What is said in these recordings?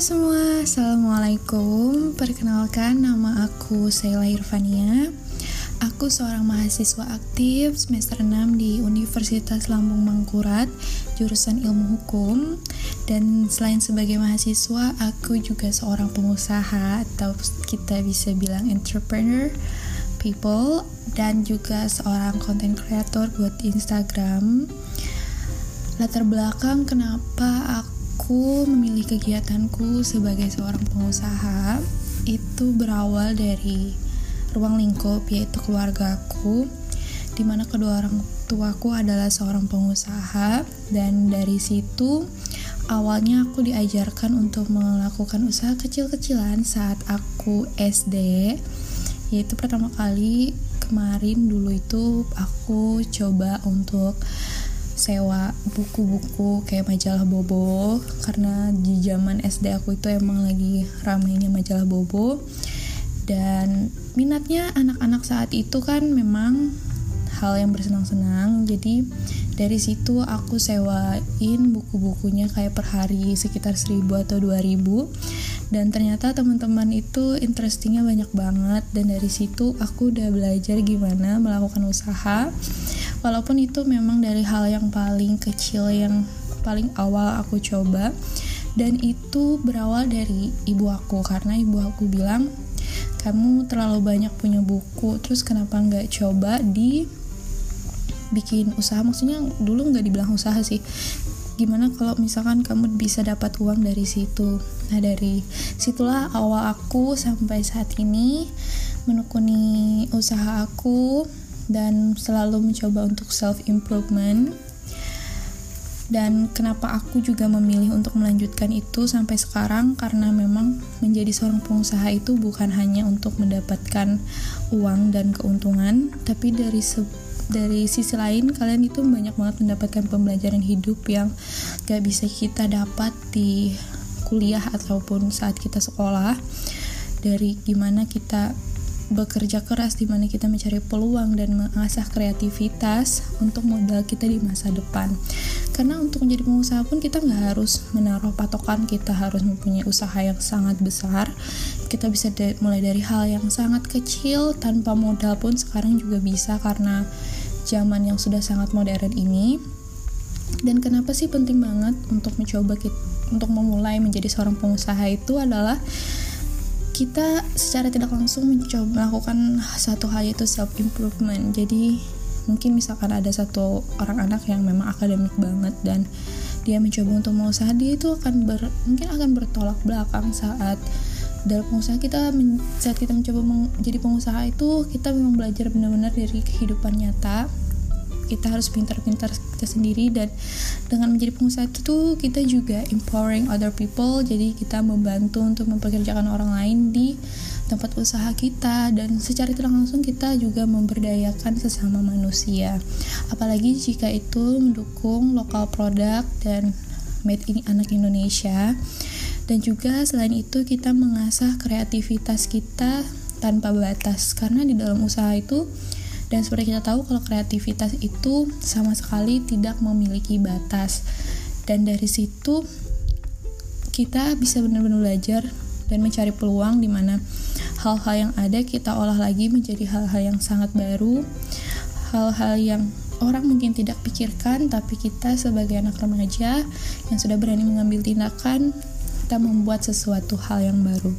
semua, Assalamualaikum. Perkenalkan nama aku Sheila Irvania. Aku seorang mahasiswa aktif semester 6 di Universitas Lambung Mangkurat Jurusan Ilmu Hukum. Dan selain sebagai mahasiswa, aku juga seorang pengusaha Atau kita bisa bilang entrepreneur people Dan juga seorang content creator buat Instagram. Latar belakang kenapa aku aku memilih kegiatanku sebagai seorang pengusaha itu berawal dari ruang lingkup yaitu keluargaku di mana kedua orang tuaku adalah seorang pengusaha. Dan dari situ awalnya aku diajarkan untuk melakukan usaha kecil-kecilan saat aku SD yaitu pertama kali kemarin dulu itu aku coba untuk sewa buku-buku kayak majalah Bobo karena di zaman SD aku itu emang lagi ramainya majalah Bobo. Dan minatnya anak-anak saat itu kan memang hal yang bersenang-senang. Jadi dari situ aku sewain buku-bukunya kayak per hari sekitar 1000 atau 2000 dan ternyata teman-teman itu interestingnya banyak banget. Dan dari situ aku udah belajar gimana melakukan usaha walaupun itu memang dari hal yang paling kecil yang paling awal aku coba. Dan itu berawal dari ibu aku karena ibu aku bilang kamu terlalu banyak punya buku terus kenapa nggak coba di bikin usaha? Maksudnya dulu nggak dibilang usaha sih. Gimana kalau misalkan kamu bisa dapat uang dari situ? Nah dari situlah awal aku sampai saat ini menekuni usaha aku dan selalu mencoba untuk self improvement dan kenapa aku juga memilih untuk melanjutkan itu sampai sekarang? Karena memang menjadi seorang pengusaha itu bukan hanya untuk mendapatkan uang dan keuntungan tapi dari se dari sisi lain kalian itu banyak banget mendapatkan pembelajaran hidup yang gak bisa kita dapat di kuliah ataupun saat kita sekolah. Dari gimana kita bekerja keras di mana kita mencari peluang dan mengasah kreativitas untuk modal kita di masa depan. Karena untuk menjadi pengusaha pun kita nggak harus menaruh patokan kita harus mempunyai usaha yang sangat besar. Kita bisa mulai dari hal yang sangat kecil tanpa modal pun sekarang juga bisa karena zaman yang sudah sangat modern ini. Dan kenapa sih penting banget untuk mencoba kita, untuk memulai menjadi seorang pengusaha itu adalah kita secara tidak langsung mencoba melakukan satu hal yaitu self improvement jadi mungkin misalkan ada satu orang anak yang memang akademik banget dan dia mencoba untuk mau usaha dia itu akan ber, mungkin akan bertolak belakang saat dalam pengusaha kita saat kita mencoba menjadi pengusaha itu kita memang belajar benar-benar dari kehidupan nyata kita harus pintar-pintar kita sendiri dan dengan menjadi pengusaha itu tuh kita juga empowering other people. Jadi kita membantu untuk mempekerjakan orang lain di tempat usaha kita dan secara tidak langsung kita juga memberdayakan sesama manusia. Apalagi jika itu mendukung lokal produk dan made in anak Indonesia. Dan juga selain itu kita mengasah kreativitas kita tanpa batas. Karena di dalam usaha itu dan seperti kita tahu kalau kreativitas itu sama sekali tidak memiliki batas. Dan dari situ kita bisa benar-benar belajar dan mencari peluang di mana hal-hal yang ada kita olah lagi menjadi hal-hal yang sangat baru, hal-hal yang orang mungkin tidak pikirkan, tapi kita sebagai anak remaja yang sudah berani mengambil tindakan, kita membuat sesuatu hal yang baru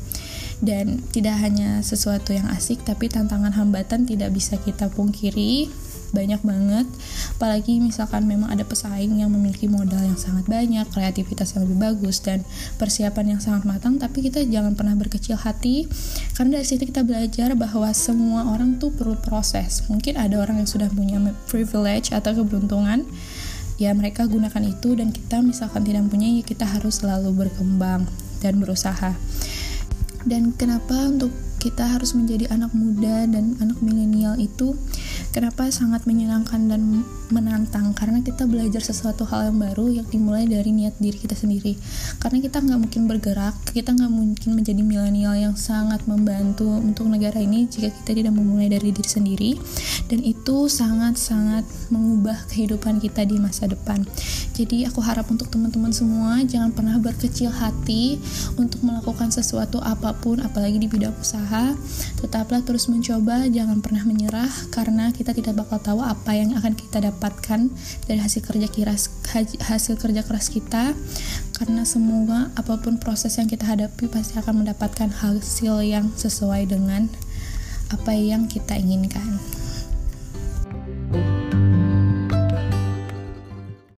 dan tidak hanya sesuatu yang asik tapi tantangan hambatan tidak bisa kita pungkiri. Banyak banget. Apalagi misalkan memang ada pesaing yang memiliki modal yang sangat banyak kreativitas yang lebih bagus dan persiapan yang sangat matang. Tapi kita jangan pernah berkecil hati. Karena dari situ kita belajar bahwa semua orang tuh perlu proses. Mungkin ada orang yang sudah punya privilege atau keberuntungan. Ya mereka gunakan itu. Dan kita misalkan tidak punya ya kita harus selalu berkembang dan berusaha dan kenapa untuk kita harus menjadi anak muda dan anak milenial itu kenapa sangat menyenangkan dan menantang? Karena kita belajar sesuatu hal yang baru yang dimulai dari niat diri kita sendiri. Karena kita nggak mungkin bergerak kita nggak mungkin menjadi milenial yang sangat membantu untuk negara ini jika kita tidak memulai dari diri sendiri. Dan itu sangat-sangat mengubah kehidupan kita di masa depan. Jadi aku harap untuk teman-teman semua jangan pernah berkecil hati untuk melakukan sesuatu apa pun apalagi di bidang usaha. Tetaplah terus mencoba jangan pernah menyerah karena kita tidak bakal tahu apa yang akan kita dapatkan dari hasil kerja keras hasil kerja keras kita karena semua apa pun proses yang kita hadapi pasti akan mendapatkan hasil yang sesuai dengan apa yang kita inginkan.